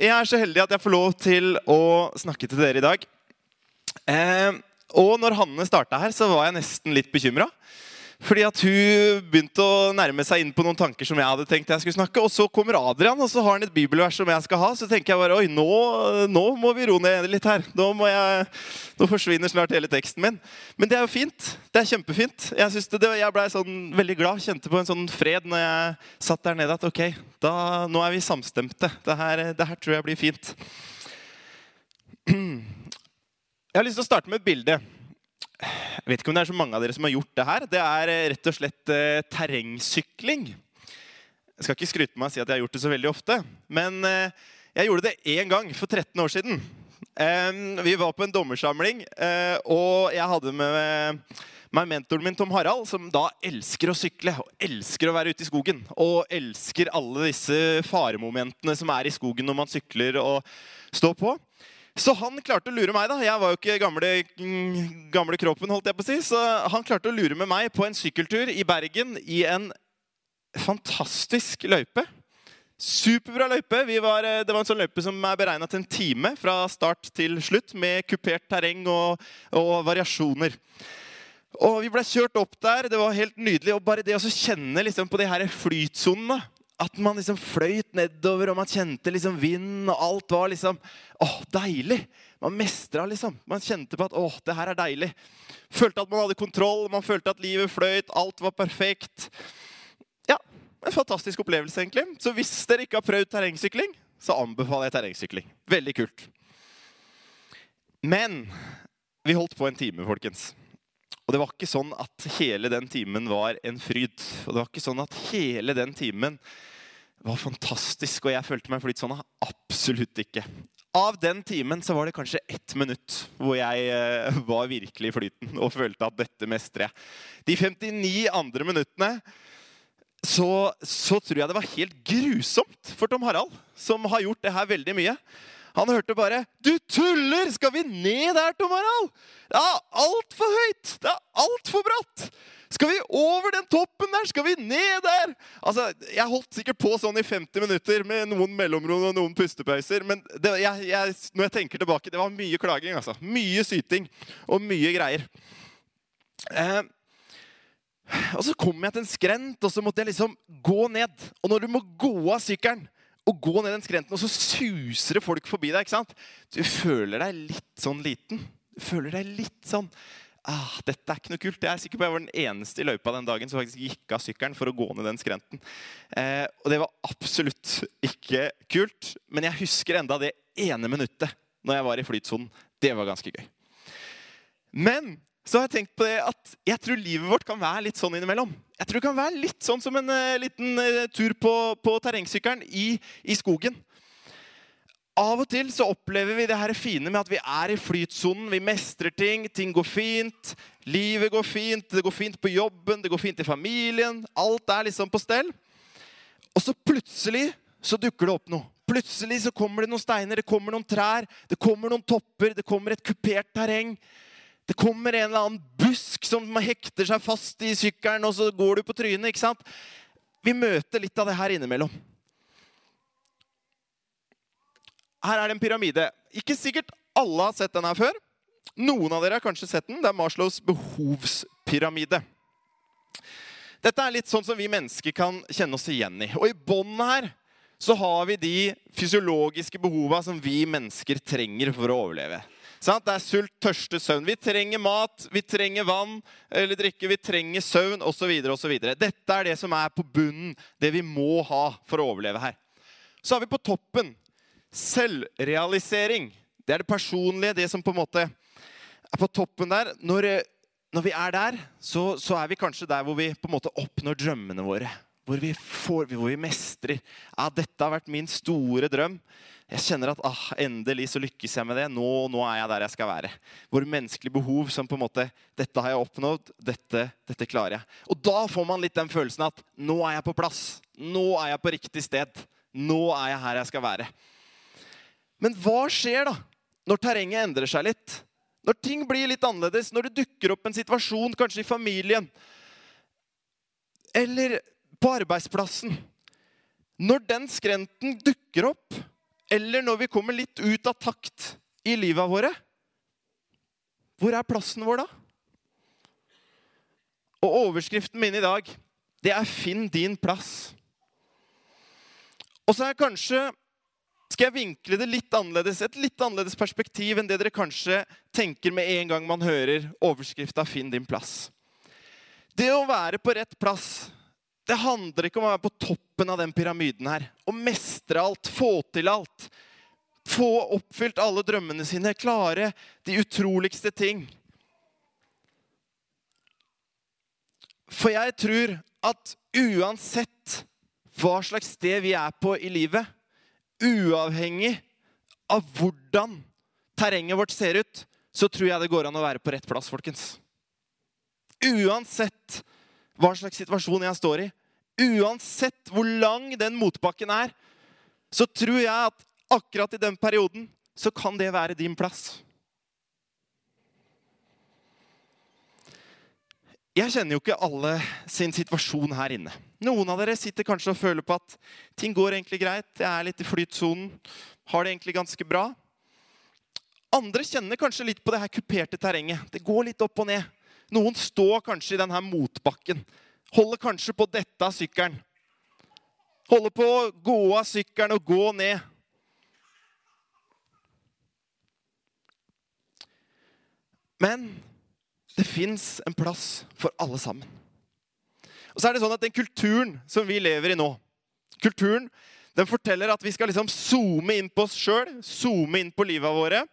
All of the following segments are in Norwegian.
Jeg er så heldig at jeg får lov til å snakke til dere i dag. Eh, og når Hanne starta her, så var jeg nesten litt bekymra. Fordi at hun begynte å nærme seg inn på noen tanker som jeg hadde tenkt jeg skulle snakke. Og så kommer Adrian, og så har han et bibelvers som jeg skal ha. Så tenker jeg bare oi, nå, nå må vi roe ned litt her. Nå, jeg, nå, forsvinner snart hele teksten min. Men det er jo fint. Det er kjempefint. Jeg, det, jeg ble sånn veldig glad. Kjente på en sånn fred når jeg satt der nede at ok, da, nå er vi samstemte. Det her, det her tror jeg blir fint. Jeg har lyst til å starte med et bilde. Jeg vet ikke om det er så mange av dere som har gjort det her. Det er eh, rett og slett eh, terrengsykling. Jeg skal ikke skryte meg og si at jeg har gjort det så veldig ofte. Men eh, jeg gjorde det én gang for 13 år siden. Eh, vi var på en dommersamling, eh, og jeg hadde med meg mentoren min Tom Harald, som da elsker å sykle og elsker å være ute i skogen. Og elsker alle disse faremomentene som er i skogen når man sykler og står på. Så han klarte å lure meg. da. Jeg var jo ikke gamle, gamle kroppen, holdt jeg på å si. Så han klarte å lure med meg på en sykkeltur i Bergen i en fantastisk løype. Superbra løype. Var, eh, det var en sånn løype som er beregna til en time fra start til slutt, med kupert terreng og, og variasjoner. Og Vi ble kjørt opp der. Det var helt nydelig. Og bare det å kjenne liksom på de her flytsonene at man liksom fløyt nedover, og man kjente liksom vind, og alt var liksom åh, deilig. Man mestra, liksom. Man kjente på at åh, det her er deilig. Følte at man hadde kontroll, man følte at livet fløyt, alt var perfekt. Ja, en fantastisk opplevelse, egentlig. Så hvis dere ikke har prøvd terrengsykling, så anbefaler jeg terrengsykling. Veldig kult. Men vi holdt på en time, folkens. Og det var ikke sånn at hele den timen var en fryd. Og det var ikke sånn at hele den timen var fantastisk, og jeg følte meg flytt sånn. Absolutt ikke. Av den timen så var det kanskje ett minutt hvor jeg eh, var virkelig i flyten og følte at dette mestrer jeg. De 59 andre minuttene så, så, tror jeg det var helt grusomt for Tom Harald, som har gjort det her veldig mye. Han hørte bare 'Du tuller! Skal vi ned der, Tom Harald?' 'Det er altfor høyt! Det er altfor bratt!' Skal vi over den toppen der? Skal vi ned der? Altså, Jeg holdt sikkert på sånn i 50 minutter med noen mellomrom og noen pustepauser. Men det, jeg, jeg, når jeg tenker tilbake, det var mye klaging. altså. Mye syting og mye greier. Eh, og så kom jeg til en skrent, og så måtte jeg liksom gå ned. Og når du må gå av sykkelen og gå ned den skrenten, og så suser det folk forbi deg ikke sant? Du føler deg litt sånn liten. Du føler deg litt sånn ah, dette er ikke noe kult. Jeg er sikker på jeg var den eneste i løypa den dagen som faktisk gikk av sykkelen for å gå ned den skrenten. Eh, og det var absolutt ikke kult. Men jeg husker enda det ene minuttet når jeg var i flytsonen. Det var ganske gøy. Men så har jeg tenkt på det at jeg tror livet vårt kan være litt sånn innimellom. Jeg tror det kan være litt sånn som en uh, liten uh, tur på, på terrengsykkelen i, i skogen. Av og til så opplever vi det her fine med at vi er i flytsonen. Vi mestrer ting. Ting går fint. Livet går fint. Det går fint på jobben, det går fint i familien. Alt er liksom på stell. Og så plutselig så dukker det opp noe. Plutselig så kommer det noen steiner, det kommer noen trær, det kommer noen topper, det kommer et kupert terreng. Det kommer en eller annen busk som hekter seg fast i sykkelen, og så går du på trynet. ikke sant? Vi møter litt av det her innimellom. Her er det en pyramide. Ikke sikkert alle har sett den her før. Noen av dere har kanskje sett den. Det er Marslows behovspyramide. Dette er litt sånn som vi mennesker kan kjenne oss igjen i. Og i båndet her så har vi de fysiologiske behova som vi mennesker trenger for å overleve. Det er sult, tørste, søvn. Vi trenger mat, vi trenger vann eller drikke, vi trenger søvn osv. Dette er det som er på bunnen, det vi må ha for å overleve her. Så har vi på toppen Selvrealisering. Det er det personlige, det som på en måte er på toppen der. Når, når vi er der, så, så, er vi kanskje der hvor vi på en måte oppnår drømmene våre. Hvor vi, får, hvor vi mestrer. Ja, dette har vært min store drøm. Jeg kjenner at ah, endelig så lykkes jeg med det. Nå, nå, er jeg der jeg skal være. Våre menneskelige behov som på en måte Dette har jeg oppnådd. Dette, dette klarer jeg. Og da får man litt den følelsen at nå er jeg på plass. Nå er jeg på riktig sted. Nå er jeg her jeg skal være. Men hva skjer da når terrenget endrer seg litt? Når ting blir litt annerledes, når det dukker opp en situasjon, kanskje i familien eller på arbeidsplassen Når den skrenten dukker opp, eller når vi kommer litt ut av takt i livet våre, hvor er plassen vår da? Og overskriften min i dag, det er 'Finn din plass'. Og så er kanskje skal jeg vinkle det litt annerledes, et litt annerledes perspektiv enn det dere kanskje tenker med en gang man hører overskrifta 'Finn din plass'. Det å være på rett plass, det handler ikke om å være på toppen av den pyramiden her. Å mestre alt, få til alt. Få oppfylt alle drømmene sine, klare de utroligste ting. For jeg tror at uansett hva slags sted vi er på i livet, uavhengig av hvordan terrenget vårt ser ut, så tror jeg det går an å være på rett plass, folkens. Uansett hva slags situasjon jeg står i, uansett hvor lang den motbakken er, så tror jeg at akkurat i den perioden så kan det være din plass. Jeg kjenner jo ikke alle sin situasjon her inne. Noen av dere sitter kanskje og føler på at ting går egentlig greit. Jeg er litt i flytsonen. Har det egentlig ganske bra. Andre kjenner kanskje litt på det her kuperte terrenget. Det går litt opp og ned. Noen står kanskje i denne motbakken. Holder kanskje på dette av sykkelen. Holder på å gå av sykkelen og gå ned. Men det fins en plass for alle sammen. Og så er det sånn at Den kulturen som vi lever i nå, kulturen, den forteller at vi skal liksom zoome inn på oss sjøl, zoome inn på livet våre.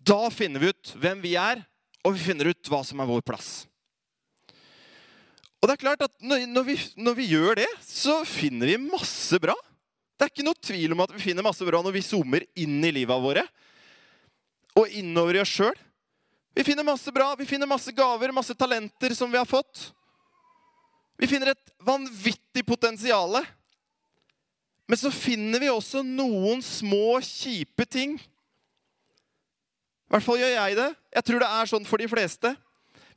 Da finner vi ut hvem vi er, og vi finner ut hva som er vår plass. Og det er klart at når vi, når vi gjør det, så finner vi masse bra. Det er ikke noe tvil om at vi finner masse bra når vi zoomer inn i livet våre. Og innover i oss sjøl. Vi finner masse bra, vi finner masse gaver, masse talenter som vi har fått. Vi finner et vanvittig potensial. Men så finner vi også noen små, kjipe ting. I hvert fall gjør jeg det. Jeg tror det er sånn for de fleste.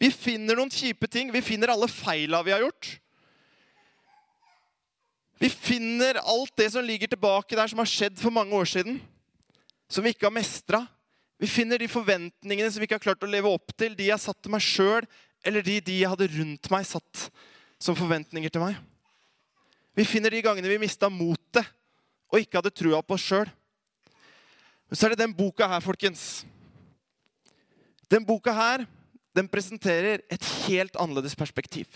Vi finner noen kjipe ting. Vi finner alle feila vi har gjort. Vi finner alt det som ligger tilbake der, som har skjedd for mange år siden. Som vi ikke har mestra. Vi finner de forventningene som vi ikke har klart å leve opp til, de jeg har satt til meg sjøl, eller de, de jeg hadde rundt meg, satt som forventninger til meg. Vi finner de gangene vi mista motet og ikke hadde trua på oss sjøl. Men så er det den boka her, folkens. Den boka her den presenterer et helt annerledes perspektiv.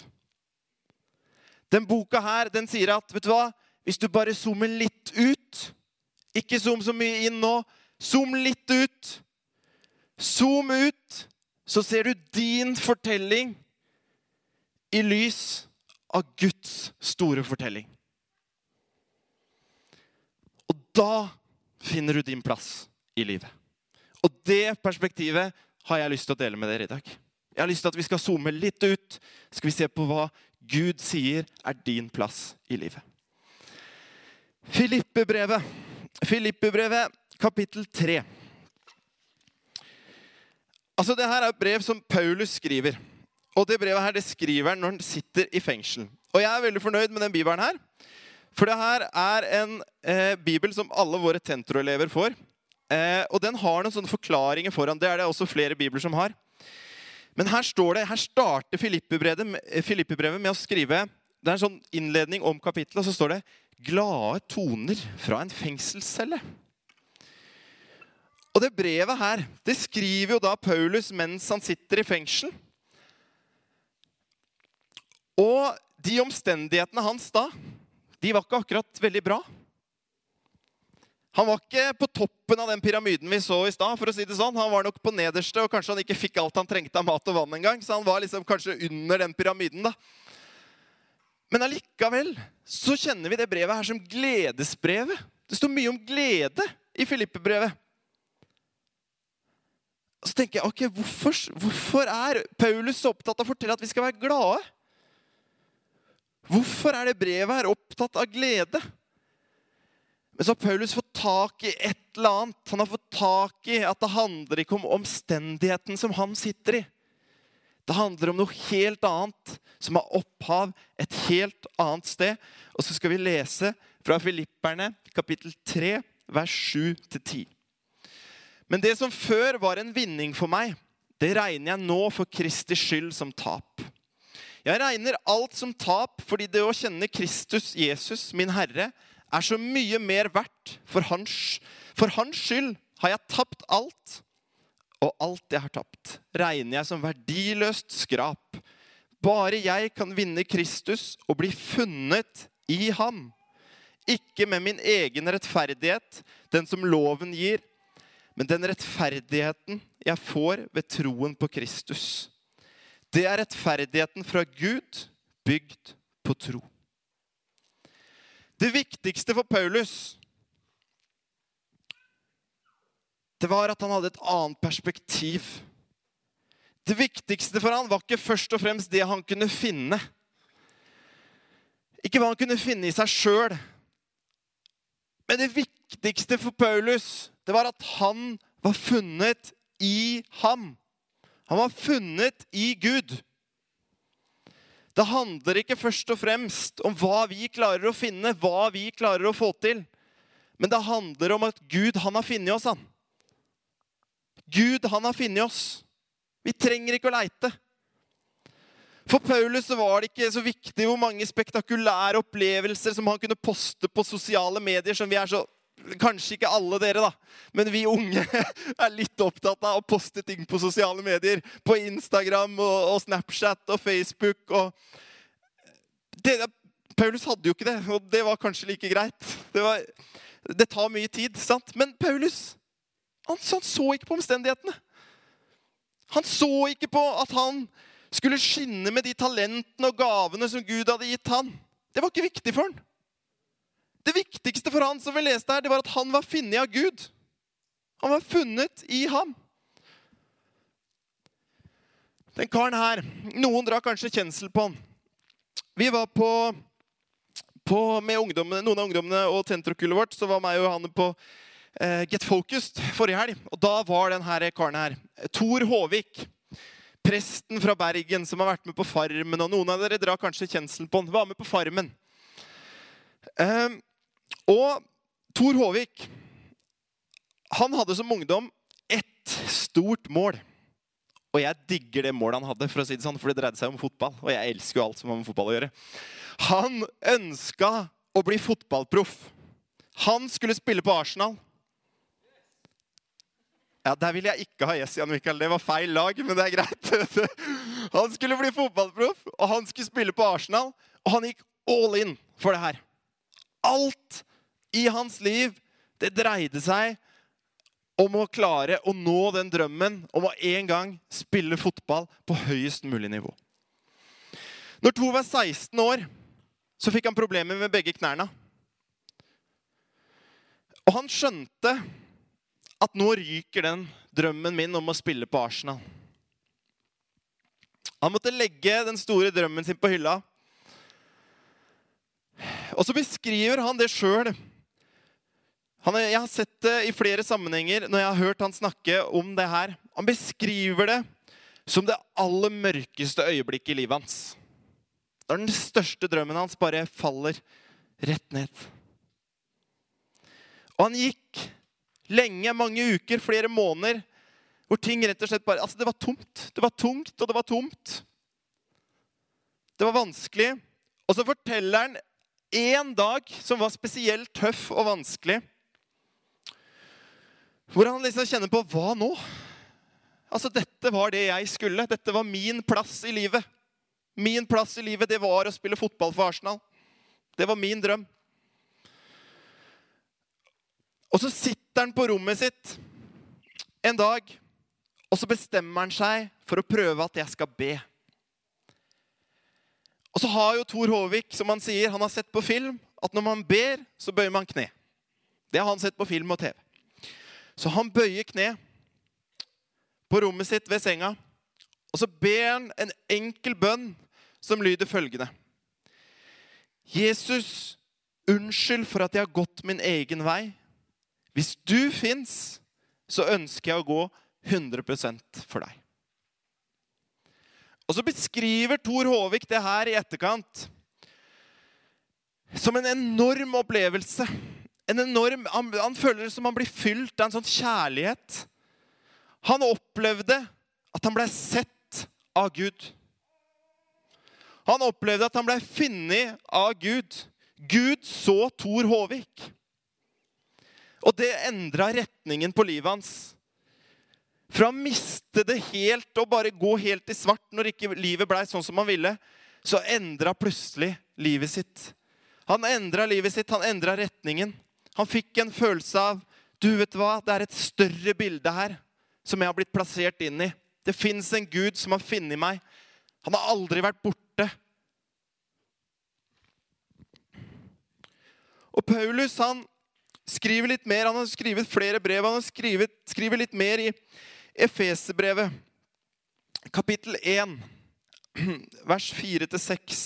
Den boka her den sier at vet du hva, hvis du bare zoomer litt ut Ikke zoom så mye inn nå. Zoom litt ut. Zoom ut, så ser du din fortelling i lys av Guds store fortelling. Og da finner du din plass i livet. Og det perspektivet har jeg lyst til å dele med dere i dag. Jeg har lyst til at vi skal zoome litt ut. Skal vi se på hva Gud sier er din plass i livet. Filippebrevet. Filippebrevet kapittel 3. Altså, det her er et brev som Paulus skriver. Og det brevet her, det skriver han når han sitter i fengsel. Og jeg er veldig fornøyd med den bibelen her. For det her er en eh, bibel som alle våre tentroelever får. Eh, og den har noen sånne forklaringer foran. Det er det også flere bibler som har. Men her står det, her starter Filippebrevet med å skrive Det er en sånn innledning om kapittelet, og så står det 'Glade toner fra en fengselscelle'. Og det brevet her, det skriver jo da Paulus mens han sitter i fengsel. Og de omstendighetene hans da, de var ikke akkurat veldig bra. Han var ikke på toppen av den pyramiden vi så i stad. for å si det sånn. Han var nok på nederste, og kanskje han ikke fikk alt han trengte av mat og vann engang. Så han var liksom kanskje under den pyramiden. da. Men allikevel så kjenner vi det brevet her som gledesbrevet. Det står mye om glede i Filippe-brevet. Så tenker jeg, ok, hvorfor, hvorfor er Paulus så opptatt av å fortelle at vi skal være glade? Hvorfor er det brevet her opptatt av glede? Men så har Paulus fått tak i et eller annet. Han har fått tak i at det handler ikke om omstendigheten som han sitter i. Det handler om noe helt annet, som har opphav et helt annet sted. Og så skal vi lese fra Filipperne kapittel 3, vers 7-10. Men det som før var en vinning for meg, det regner jeg nå for Kristi skyld som tap. Jeg regner alt som tap fordi det å kjenne Kristus Jesus, min Herre, er så mye mer verdt. For hans, for hans skyld har jeg tapt alt, og alt jeg har tapt, regner jeg som verdiløst skrap. Bare jeg kan vinne Kristus og bli funnet i ham. Ikke med min egen rettferdighet, den som loven gir, men den rettferdigheten jeg får ved troen på Kristus. Det er rettferdigheten fra Gud, bygd på tro. Det viktigste for Paulus det var at han hadde et annet perspektiv. Det viktigste for han var ikke først og fremst det han kunne finne. Ikke hva han kunne finne i seg sjøl. Men det viktigste for Paulus det var at han var funnet i ham. Han var funnet i Gud. Det handler ikke først og fremst om hva vi klarer å finne, hva vi klarer å få til. Men det handler om at Gud, han har funnet oss, han. Gud, han har funnet oss. Vi trenger ikke å leite. For Paulus var det ikke så viktig hvor mange spektakulære opplevelser som han kunne poste på sosiale medier, som vi er så Kanskje ikke alle dere, da, men vi unge er litt opptatt av å poste ting på sosiale medier. På Instagram og, og Snapchat og Facebook. Og det, Paulus hadde jo ikke det, og det var kanskje like greit. Det, var, det tar mye tid, sant? Men Paulus han, han så ikke på omstendighetene. Han så ikke på at han skulle skinne med de talentene og gavene som Gud hadde gitt han. Det var ikke viktig for han. Det viktigste for han som vi leste her, det var at han var funnet av Gud. Han var funnet i ham. Den karen her Noen drar kanskje kjensel på han. Vi var på, på med noen av ungdommene og tentrokullet vårt. Så var meg og Johanne på eh, Get Focused forrige helg. Og da var denne karen her. Tor Håvik. Presten fra Bergen som har vært med på Farmen. Og noen av dere drar kanskje kjensel på han. Var med på Farmen. Um, og Tor Håvik han hadde som ungdom ett stort mål. Og jeg digger det målet han hadde, for å si det sånn, for det dreide seg om fotball. Og jeg elsker jo alt som har med fotball å gjøre. Han ønska å bli fotballproff. Han skulle spille på Arsenal. Ja, Der ville jeg ikke ha Yes, Jan Mikael. Det var feil lag, men det er greit. Han skulle bli fotballproff, og han skulle spille på Arsenal. Og han gikk all in for det her. Alt i hans liv, det dreide seg om å klare å nå den drømmen om å en gang spille fotball på høyest mulig nivå. Når Tor var 16 år, så fikk han problemer med begge knærne. Og han skjønte at nå ryker den drømmen min om å spille på Arsenal. Han måtte legge den store drømmen sin på hylla. Og så beskriver han det sjøl jeg har sett det i flere sammenhenger når jeg har hørt han snakke om det her. Han beskriver det som det aller mørkeste øyeblikket i livet hans. Da den største drømmen hans bare faller rett ned. Og han gikk lenge, mange uker, flere måneder, hvor ting rett og slett bare Altså, det var tomt. Det var tungt, og det var tomt. Det var vanskelig. Og så forteller han én dag som var spesielt tøff og vanskelig. Hvor han liksom kjenner på hva nå? Altså, Dette var det jeg skulle. Dette var min plass i livet. Min plass i livet, det var å spille fotball for Arsenal. Det var min drøm. Og så sitter han på rommet sitt en dag, og så bestemmer han seg for å prøve at jeg skal be. Og så har jo Tor Håvik, som han sier, han har sett på film at når man ber, så bøyer man kne. Det har han sett på film og TV. Så han bøyer kne på rommet sitt ved senga, og så ber han en enkel bønn som lyder følgende Jesus, unnskyld for at jeg har gått min egen vei. Hvis du fins, så ønsker jeg å gå 100% for deg. Og så beskriver Tor Håvik det her i etterkant som en enorm opplevelse en enorm han, han føler det som han blir fylt av en sånn kjærlighet. Han opplevde at han ble sett av Gud. Han opplevde at han ble funnet av Gud. Gud så Tor Håvik. Og det endra retningen på livet hans. Fra å miste det helt og bare gå helt i svart når ikke livet blei sånn som han ville, så endra plutselig livet sitt. Han endra livet sitt, han endra retningen. Han fikk en følelse av du vet hva, det er et større bilde her som jeg har blitt plassert inn i. Det fins en Gud som har funnet meg. Han har aldri vært borte. Og Paulus han skriver litt mer. Han har skrevet flere brev. Han har skrivet, skriver litt mer i Efeserbrevet, kapittel 1, vers 4-6.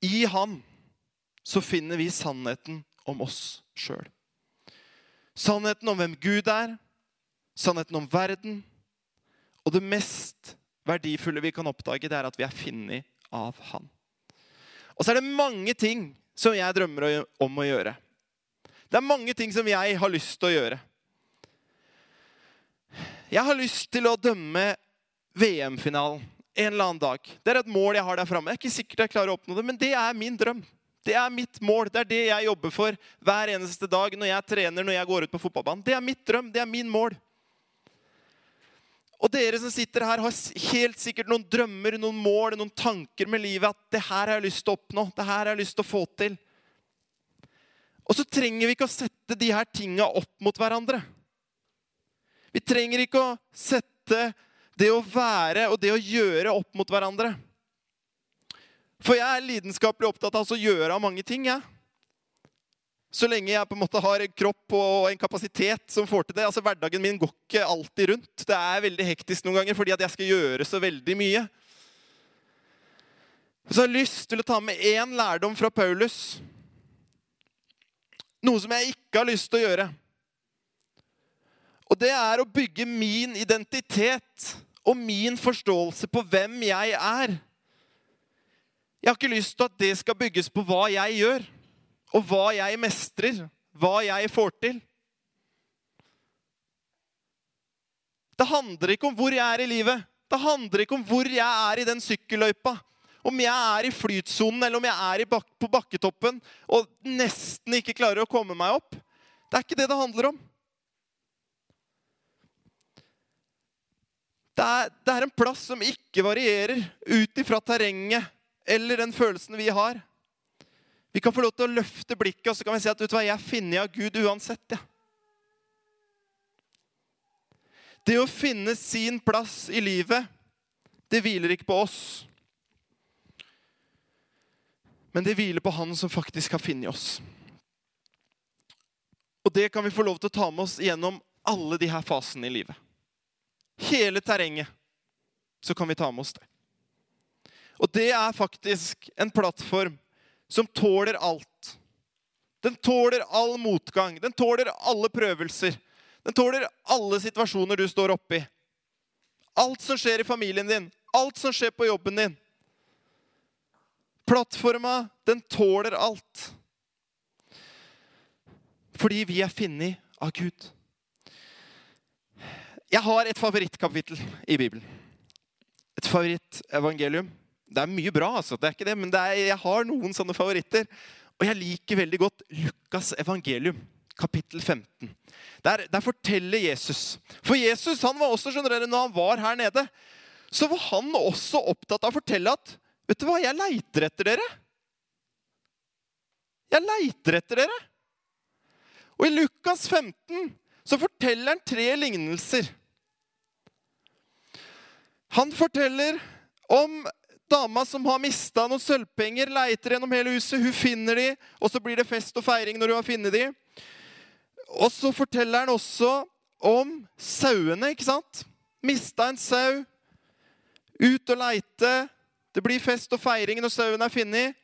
I han så finner vi sannheten om oss sjøl. Sannheten om hvem Gud er, sannheten om verden. Og det mest verdifulle vi kan oppdage, det er at vi er funnet av Han. Og så er det mange ting som jeg drømmer om å gjøre. Det er mange ting som jeg har lyst til å gjøre. Jeg har lyst til å dømme VM-finalen en eller annen dag. Det er et mål jeg har der framme. Jeg er ikke sikkert jeg klarer å oppnå det, men det er min drøm. Det er mitt mål. Det er det jeg jobber for hver eneste dag når jeg trener, når jeg går ut på fotballbanen. Det er mitt drøm. Det er min mål. Og dere som sitter her, har helt sikkert noen drømmer, noen mål, noen tanker med livet. At det her har jeg lyst til å oppnå. Det her har jeg lyst til å få til. Og så trenger vi ikke å sette de her tinga opp mot hverandre. Vi trenger ikke å sette det å være og det å gjøre opp mot hverandre. For jeg er lidenskapelig opptatt av å gjøre av mange ting. jeg. Så lenge jeg på en måte har en kropp og en kapasitet som får til det. altså Hverdagen min går ikke alltid rundt. Det er veldig hektisk noen ganger fordi at jeg skal gjøre så veldig mye. Så jeg har lyst til å ta med én lærdom fra Paulus. Noe som jeg ikke har lyst til å gjøre. Og det er å bygge min identitet og min forståelse på hvem jeg er. Jeg har ikke lyst til at det skal bygges på hva jeg gjør og hva jeg mestrer, hva jeg får til. Det handler ikke om hvor jeg er i livet. Det handler ikke om hvor jeg er i den sykkelløypa. Om jeg er i flytsonen eller om jeg er på bakketoppen og nesten ikke klarer å komme meg opp. Det er ikke det det handler om. Det er, det er en plass som ikke varierer ut ifra terrenget eller den følelsen vi har. Vi kan få lov til å løfte blikket og så kan vi si at vet du hva, jeg er funnet av Gud uansett. Ja. Det å finne sin plass i livet, det hviler ikke på oss. Men det hviler på Han som faktisk har funnet oss. Og det kan vi få lov til å ta med oss gjennom alle de her fasene i livet. Hele terrenget. Så kan vi ta med oss det. Og det er faktisk en plattform som tåler alt. Den tåler all motgang. Den tåler alle prøvelser. Den tåler alle situasjoner du står oppi. Alt som skjer i familien din, alt som skjer på jobben din. Plattforma, den tåler alt. Fordi vi er funnet av Gud. Jeg har et favorittkapittel i Bibelen. Et favorittevangelium. Det er mye bra, altså. det er ikke det, men det er, jeg har noen sånne favoritter. Og jeg liker veldig godt Lukas evangelium, kapittel 15. Der, der forteller Jesus. For Jesus han var også, skjønner dere, når han var her nede, så var han også opptatt av å fortelle at Vet du hva, jeg leiter etter dere. Jeg leiter etter dere. Og i Lukas 15 så forteller han tre lignelser. Han forteller om Dama som har mista noen sølvpenger, leiter gjennom hele huset. Hun finner de, og så blir det fest og feiring når hun har funnet de. Og så forteller han også om sauene, ikke sant? Mista en sau. Ut og leite. Det blir fest og feiring når sauen er funnet.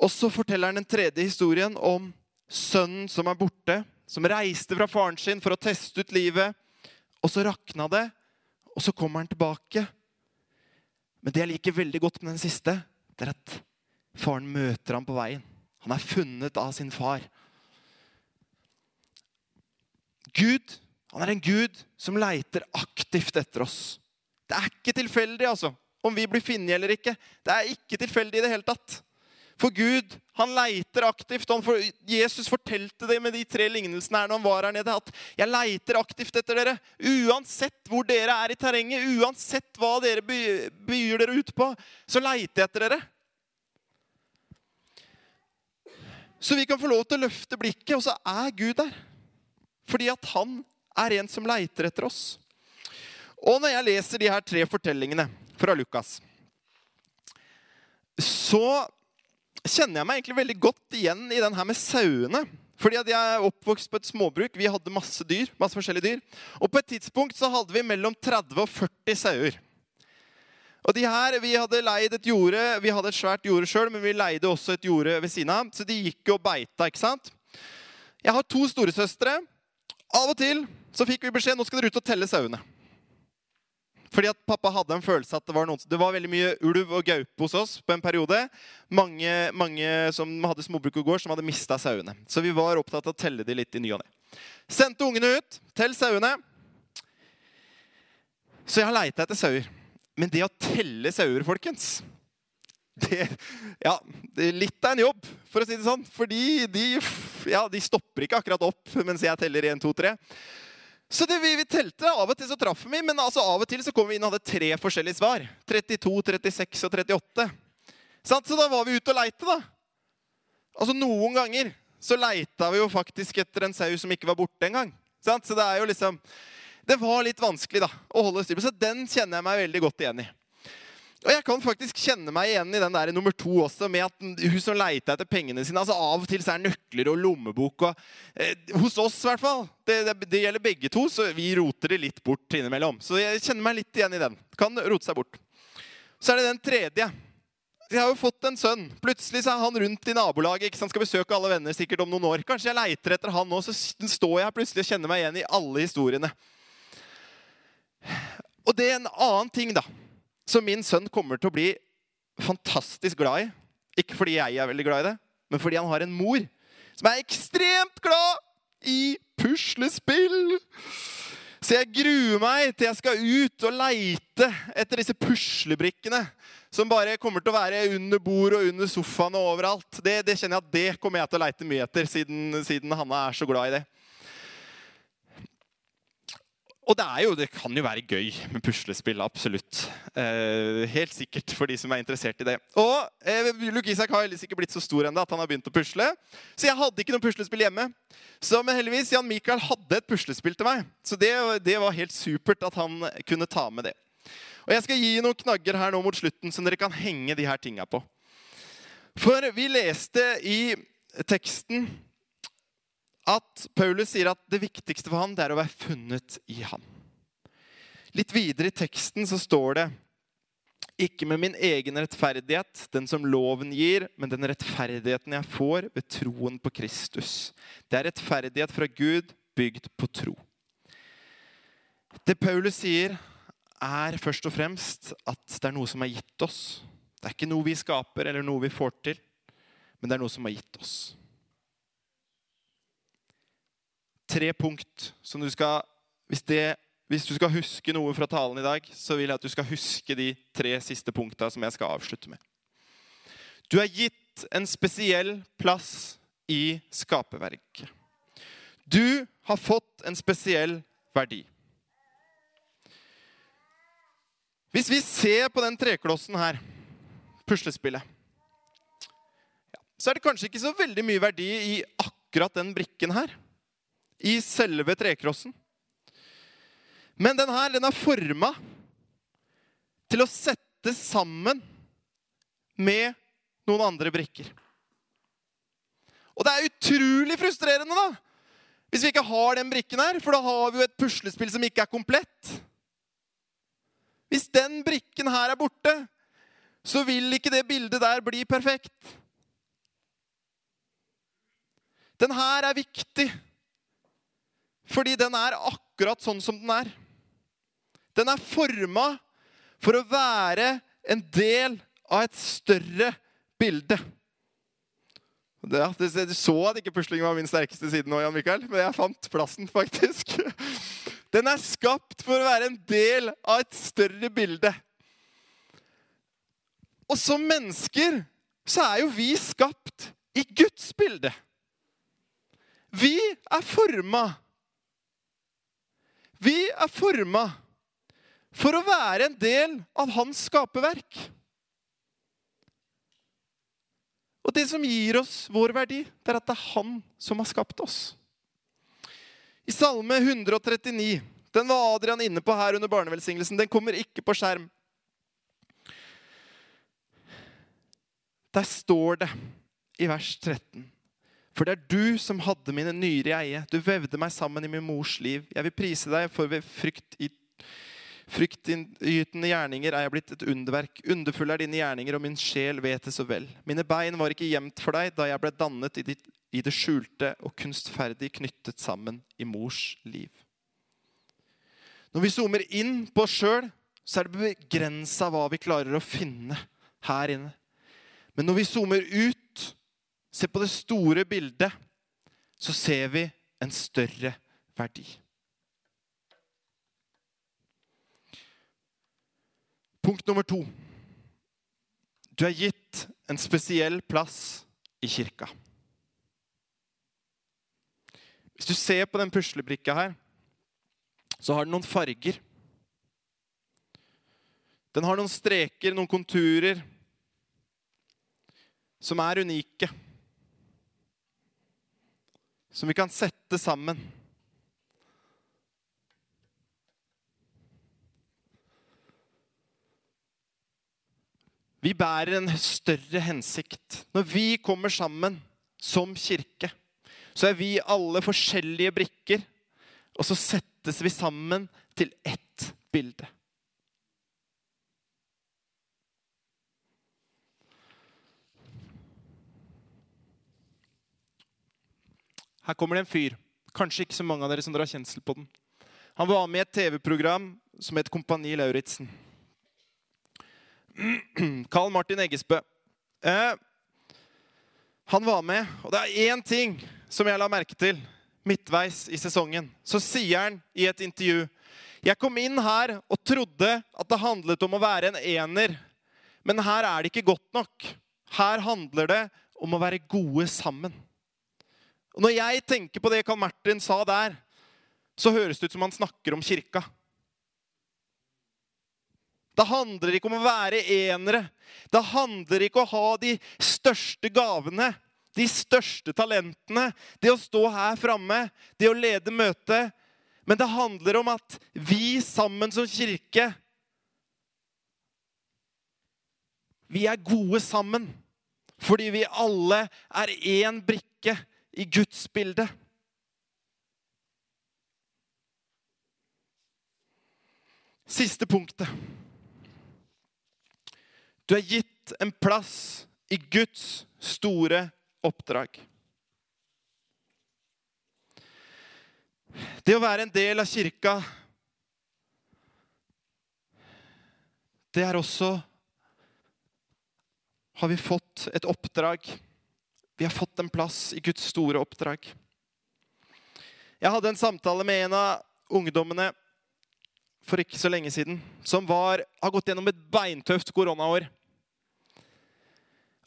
Og så forteller han den tredje historien om sønnen som er borte. Som reiste fra faren sin for å teste ut livet. Og så rakna det, og så kommer han tilbake. Men det jeg liker veldig godt med den siste, det er at faren møter ham på veien. Han er funnet av sin far. Gud han er en gud som leiter aktivt etter oss. Det er ikke tilfeldig altså, om vi blir funnet eller ikke. Det er ikke tilfeldig i det hele tatt. For Gud han leiter aktivt. Han for, Jesus fortalte det med de tre lignelsene her når han var her nede. At 'jeg leiter aktivt etter dere'. Uansett hvor dere er i terrenget, uansett hva dere byr dere ut på, så leiter jeg etter dere. Så vi kan få lov til å løfte blikket, og så er Gud der. Fordi at han er en som leiter etter oss. Og når jeg leser de her tre fortellingene fra Lukas, så kjenner jeg meg egentlig veldig godt igjen i den her med sauene. Fordi at Jeg er oppvokst på et småbruk. Vi hadde masse dyr. masse forskjellige dyr. Og På et tidspunkt så hadde vi mellom 30 og 40 sauer. Og de her, Vi hadde leid et jorde, vi hadde et svært jorde sjøl, men vi leide også et jorde ved siden av. Så de gikk og beita. ikke sant? Jeg har to storesøstre. Av og til så fikk vi beskjed nå skal dere ut og telle sauene. Fordi at pappa hadde en følelse at det var, noen, det var veldig mye ulv og gaupe hos oss på en periode. Mange, mange som hadde småbruk og gård, som hadde mista sauene. Så vi var opptatt av å telle de litt i ny og ne. Sendte ungene ut. Tell sauene. Så jeg har leita etter sauer. Men det å telle sauer, folkens det, ja, det er litt av en jobb, for å si det sånn. Fordi de, ja, de stopper ikke akkurat opp mens jeg teller 1, 2, 3. Så det, vi, vi, telte. Av og til så traff vi, men altså av og til så kom vi inn og hadde tre forskjellige svar. 32, 36 og 38. Så da var vi ute og leite, da. Altså Noen ganger så leita vi jo faktisk etter en sau som ikke var borte engang. Så det er jo liksom Det var litt vanskelig da, å holde styr på. Så den kjenner jeg meg veldig godt igjen i. Og jeg kan faktisk kjenne meg igjen i den der nummer to også, med at hun som leita etter pengene sine altså Av og til så er nøkler og lommebok og, eh, Hos oss, i hvert fall. Det, det, det, gjelder begge to, så vi roter det litt bort innimellom. Så jeg kjenner meg litt igjen i den. Kan rote seg bort. Så er det den tredje. Jeg har jo fått en sønn. Plutselig så er han rundt i nabolaget. ikke sant? Skal besøke alle venner sikkert om noen år. Kanskje jeg leiter etter han nå, så står jeg plutselig og kjenner meg igjen i alle historiene. Og det er en annen ting, da som min sønn kommer til å bli fantastisk glad i. Ikke fordi jeg er veldig glad i det, men fordi han har en mor som er ekstremt glad i puslespill. Så jeg gruer meg til jeg skal ut og leite etter disse puslebrikkene. Som bare kommer til å være under bord og under sofaen og overalt. Det, det kjenner jeg at det kommer jeg til å leite mye etter, siden, siden Hanna er så glad i det. Og det, jo, det, kan jo være gøy med puslespill. Absolutt. Eh, helt sikkert for de som er interessert i det. Og eh, Luke Isak har ikke blitt så stor ennå at han har begynt å pusle. Så jeg hadde ikke noe puslespill hjemme. Så, men heldigvis, Jan Mikael hadde et puslespill til meg. Så det, det, var helt supert at han kunne ta med det. Og jeg skal gi noen knagger her nå mot slutten som dere kan henge de her tinga på. For vi leste i teksten at Paulus sier at det viktigste for ham det er å være funnet i ham. Litt videre i teksten så står det ikke med min egen rettferdighet, den som loven gir, men den rettferdigheten jeg får ved troen på Kristus. Det er rettferdighet fra Gud bygd på tro. Det Paulus sier, er først og fremst at det er noe som er gitt oss. Det er ikke noe vi skaper eller noe vi får til, men det er noe som er gitt oss tre punkt som du skal hvis, det, hvis, du skal huske noe fra talen i dag, så vil jeg at du skal huske de tre siste punkta som jeg skal avslutte med. Du er gitt en spesiell plass i skaperverket. Du har fått en spesiell verdi. Hvis vi ser på den treklossen her, puslespillet, så er det kanskje ikke så veldig mye verdi i akkurat den brikken her i selve trekrossen. Men den her, den er forma til å sette settes sammen med noen andre brikker. Og det er utrolig frustrerende, da! Hvis vi ikke har den brikken her, for da har vi jo et puslespill som ikke er komplett. Hvis den brikken her er borte, så vil ikke det bildet der bli perfekt. Den her er viktig, fordi den er akkurat sånn som den er. Den er forma for å være en del av et større bilde. Du så at ikke pusling var min sterkeste side nå, Jan Mikael, men jeg fant plassen, faktisk. Den er skapt for å være en del av et større bilde. Og som mennesker så er jo vi skapt i Guds bilde. Vi er forma. Vi er forma for å være en del av hans skaperverk. Og det som gir oss vår verdi, det er at det er han som har skapt oss. I Salme 139, den var Adrian inne på her under barnevelsignelsen, den kommer ikke på skjerm. Der står det i vers 13 For det er du som hadde mine nyrer i eie. Du vevde meg sammen i min mors liv. Jeg vil prise deg, for ved frykt i Fryktinngytende gjerninger er jeg blitt et underverk. Underfulle er dine gjerninger, og min sjel vet det så vel. Mine bein var ikke gjemt for deg da jeg ble dannet i, ditt, i det skjulte og kunstferdig knyttet sammen i mors liv. Når vi zoomer inn på oss sjøl, så er det begrensa hva vi klarer å finne her inne. Men når vi zoomer ut, ser på det store bildet, så ser vi en større verdi. Punkt nummer to. Du er gitt en spesiell plass i kirka. Hvis du ser på den puslebrikka her, så har den noen farger. Den har noen streker, noen konturer, som er unike. Som vi kan sette sammen. Vi bærer en større hensikt. Når vi kommer sammen som kirke, så er vi alle forskjellige brikker, og så settes vi sammen til ett bilde. Her kommer det en fyr. Kanskje ikke så mange av dere som drar kjensel på den. Han var med i et TV-program som het Kompani Lauritzen. Carl Martin Eggesbø. Eh, han var med, og det er én ting som jeg la merke til midtveis i sesongen. Så sier han i et intervju Jeg kom inn her og trodde at det handlet om å være en ener. Men her er det ikke godt nok. Her handler det om å være gode sammen. Og Når jeg tenker på det Carl Martin sa der, så høres det ut som han snakker om kirka. Det handler ikke om å være enere. Det handler ikke om å ha de største gavene, de største talentene, det å stå her framme, det å lede møtet. Men det handler om at vi sammen som kirke Vi er gode sammen fordi vi alle er én brikke i Guds bilde. Siste punktet. Du er gitt en plass i Guds store oppdrag. Det å være en del av kirka, det er også Har vi fått et oppdrag? Vi har fått en plass i Guds store oppdrag. Jeg hadde en samtale med en av ungdommene for ikke så lenge siden, som var, har gått gjennom et beintøft koronaår.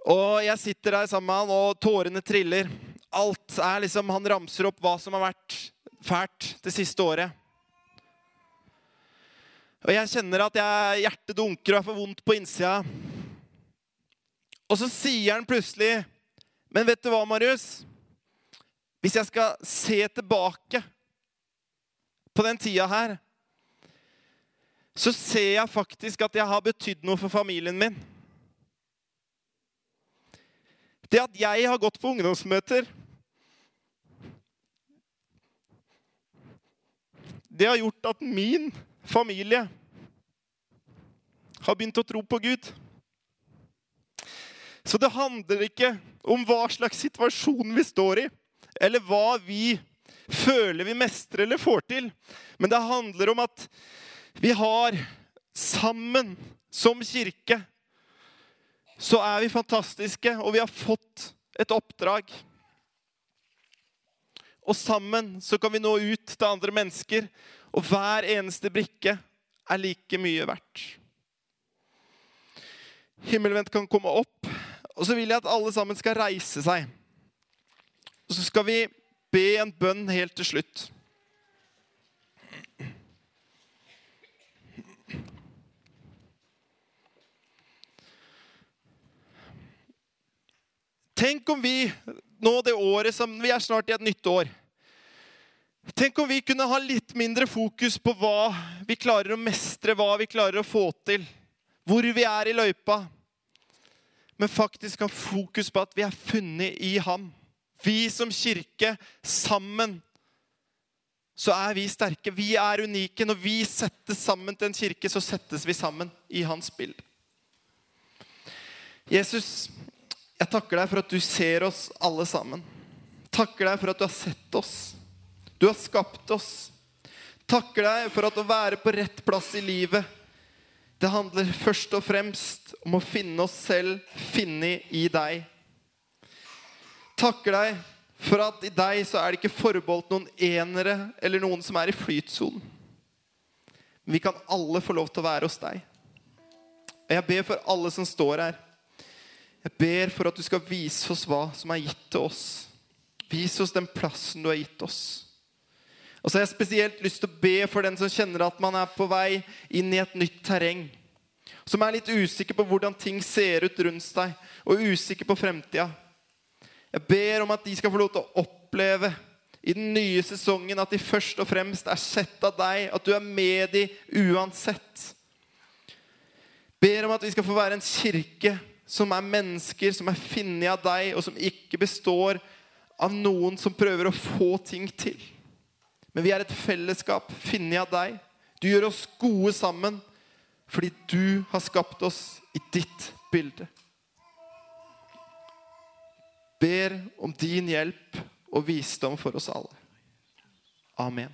Og jeg sitter der sammen med han, og tårene triller. Alt er liksom, Han ramser opp hva som har vært fælt det siste året. Og jeg kjenner at jeg, hjertet dunker og jeg får vondt på innsida. Og så sier han plutselig Men vet du hva, Marius? Hvis jeg skal se tilbake på den tida her så ser jeg faktisk at jeg har betydd noe for familien min. Det at jeg har gått på ungdomsmøter Det har gjort at min familie har begynt å tro på Gud. Så det handler ikke om hva slags situasjon vi står i, eller hva vi føler vi mestrer eller får til. Men det handler om at vi har sammen som kirke så er vi fantastiske, og vi har fått et oppdrag. Og sammen så kan vi nå ut til andre mennesker, og hver eneste brikke er like mye verdt. Himmelvendt kan komme opp, og så vil jeg at alle sammen skal reise seg. Og så skal vi be en bønn helt til slutt. Tenk om vi nå det året som Vi er snart i et nytt år. Tenk om vi kunne ha litt mindre fokus på hva vi klarer å mestre, hva vi klarer å få til, hvor vi er i løypa, men faktisk ha fokus på at vi er funnet i ham. Vi som kirke, sammen, så er vi sterke. Vi er unike. Når vi settes sammen til en kirke, så settes vi sammen i hans bilde. Jesus, jeg takker deg for at du ser oss alle sammen. Takker deg for at du har sett oss. Du har skapt oss. Takker deg for at å være på rett plass i livet, det handler først og fremst om å finne oss selv, finne i deg. Takker deg for at i deg så er det ikke forbeholdt noen enere eller noen som er i flytsonen. Men vi kan alle få lov til å være hos deg. Og jeg ber for alle som står her. Jeg ber for at du skal vise oss hva som er gitt til oss. Vis oss den plassen du har gitt oss. Og så har jeg spesielt lyst til å be for den som kjenner at man er på vei inn i et nytt terreng. Som er litt usikker på hvordan ting ser ut rundt deg, og usikker på fremtida. Jeg ber om at de skal få lov til å oppleve i den nye sesongen at de først og fremst er sett av deg, at du er med dem uansett. Ber om at vi skal få være en kirke som er mennesker som er funnet av deg, og som ikke består av noen som prøver å få ting til. Men vi er et fellesskap funnet av deg. Du gjør oss gode sammen fordi du har skapt oss i ditt bilde. Ber om din hjelp og visdom for oss alle. Amen.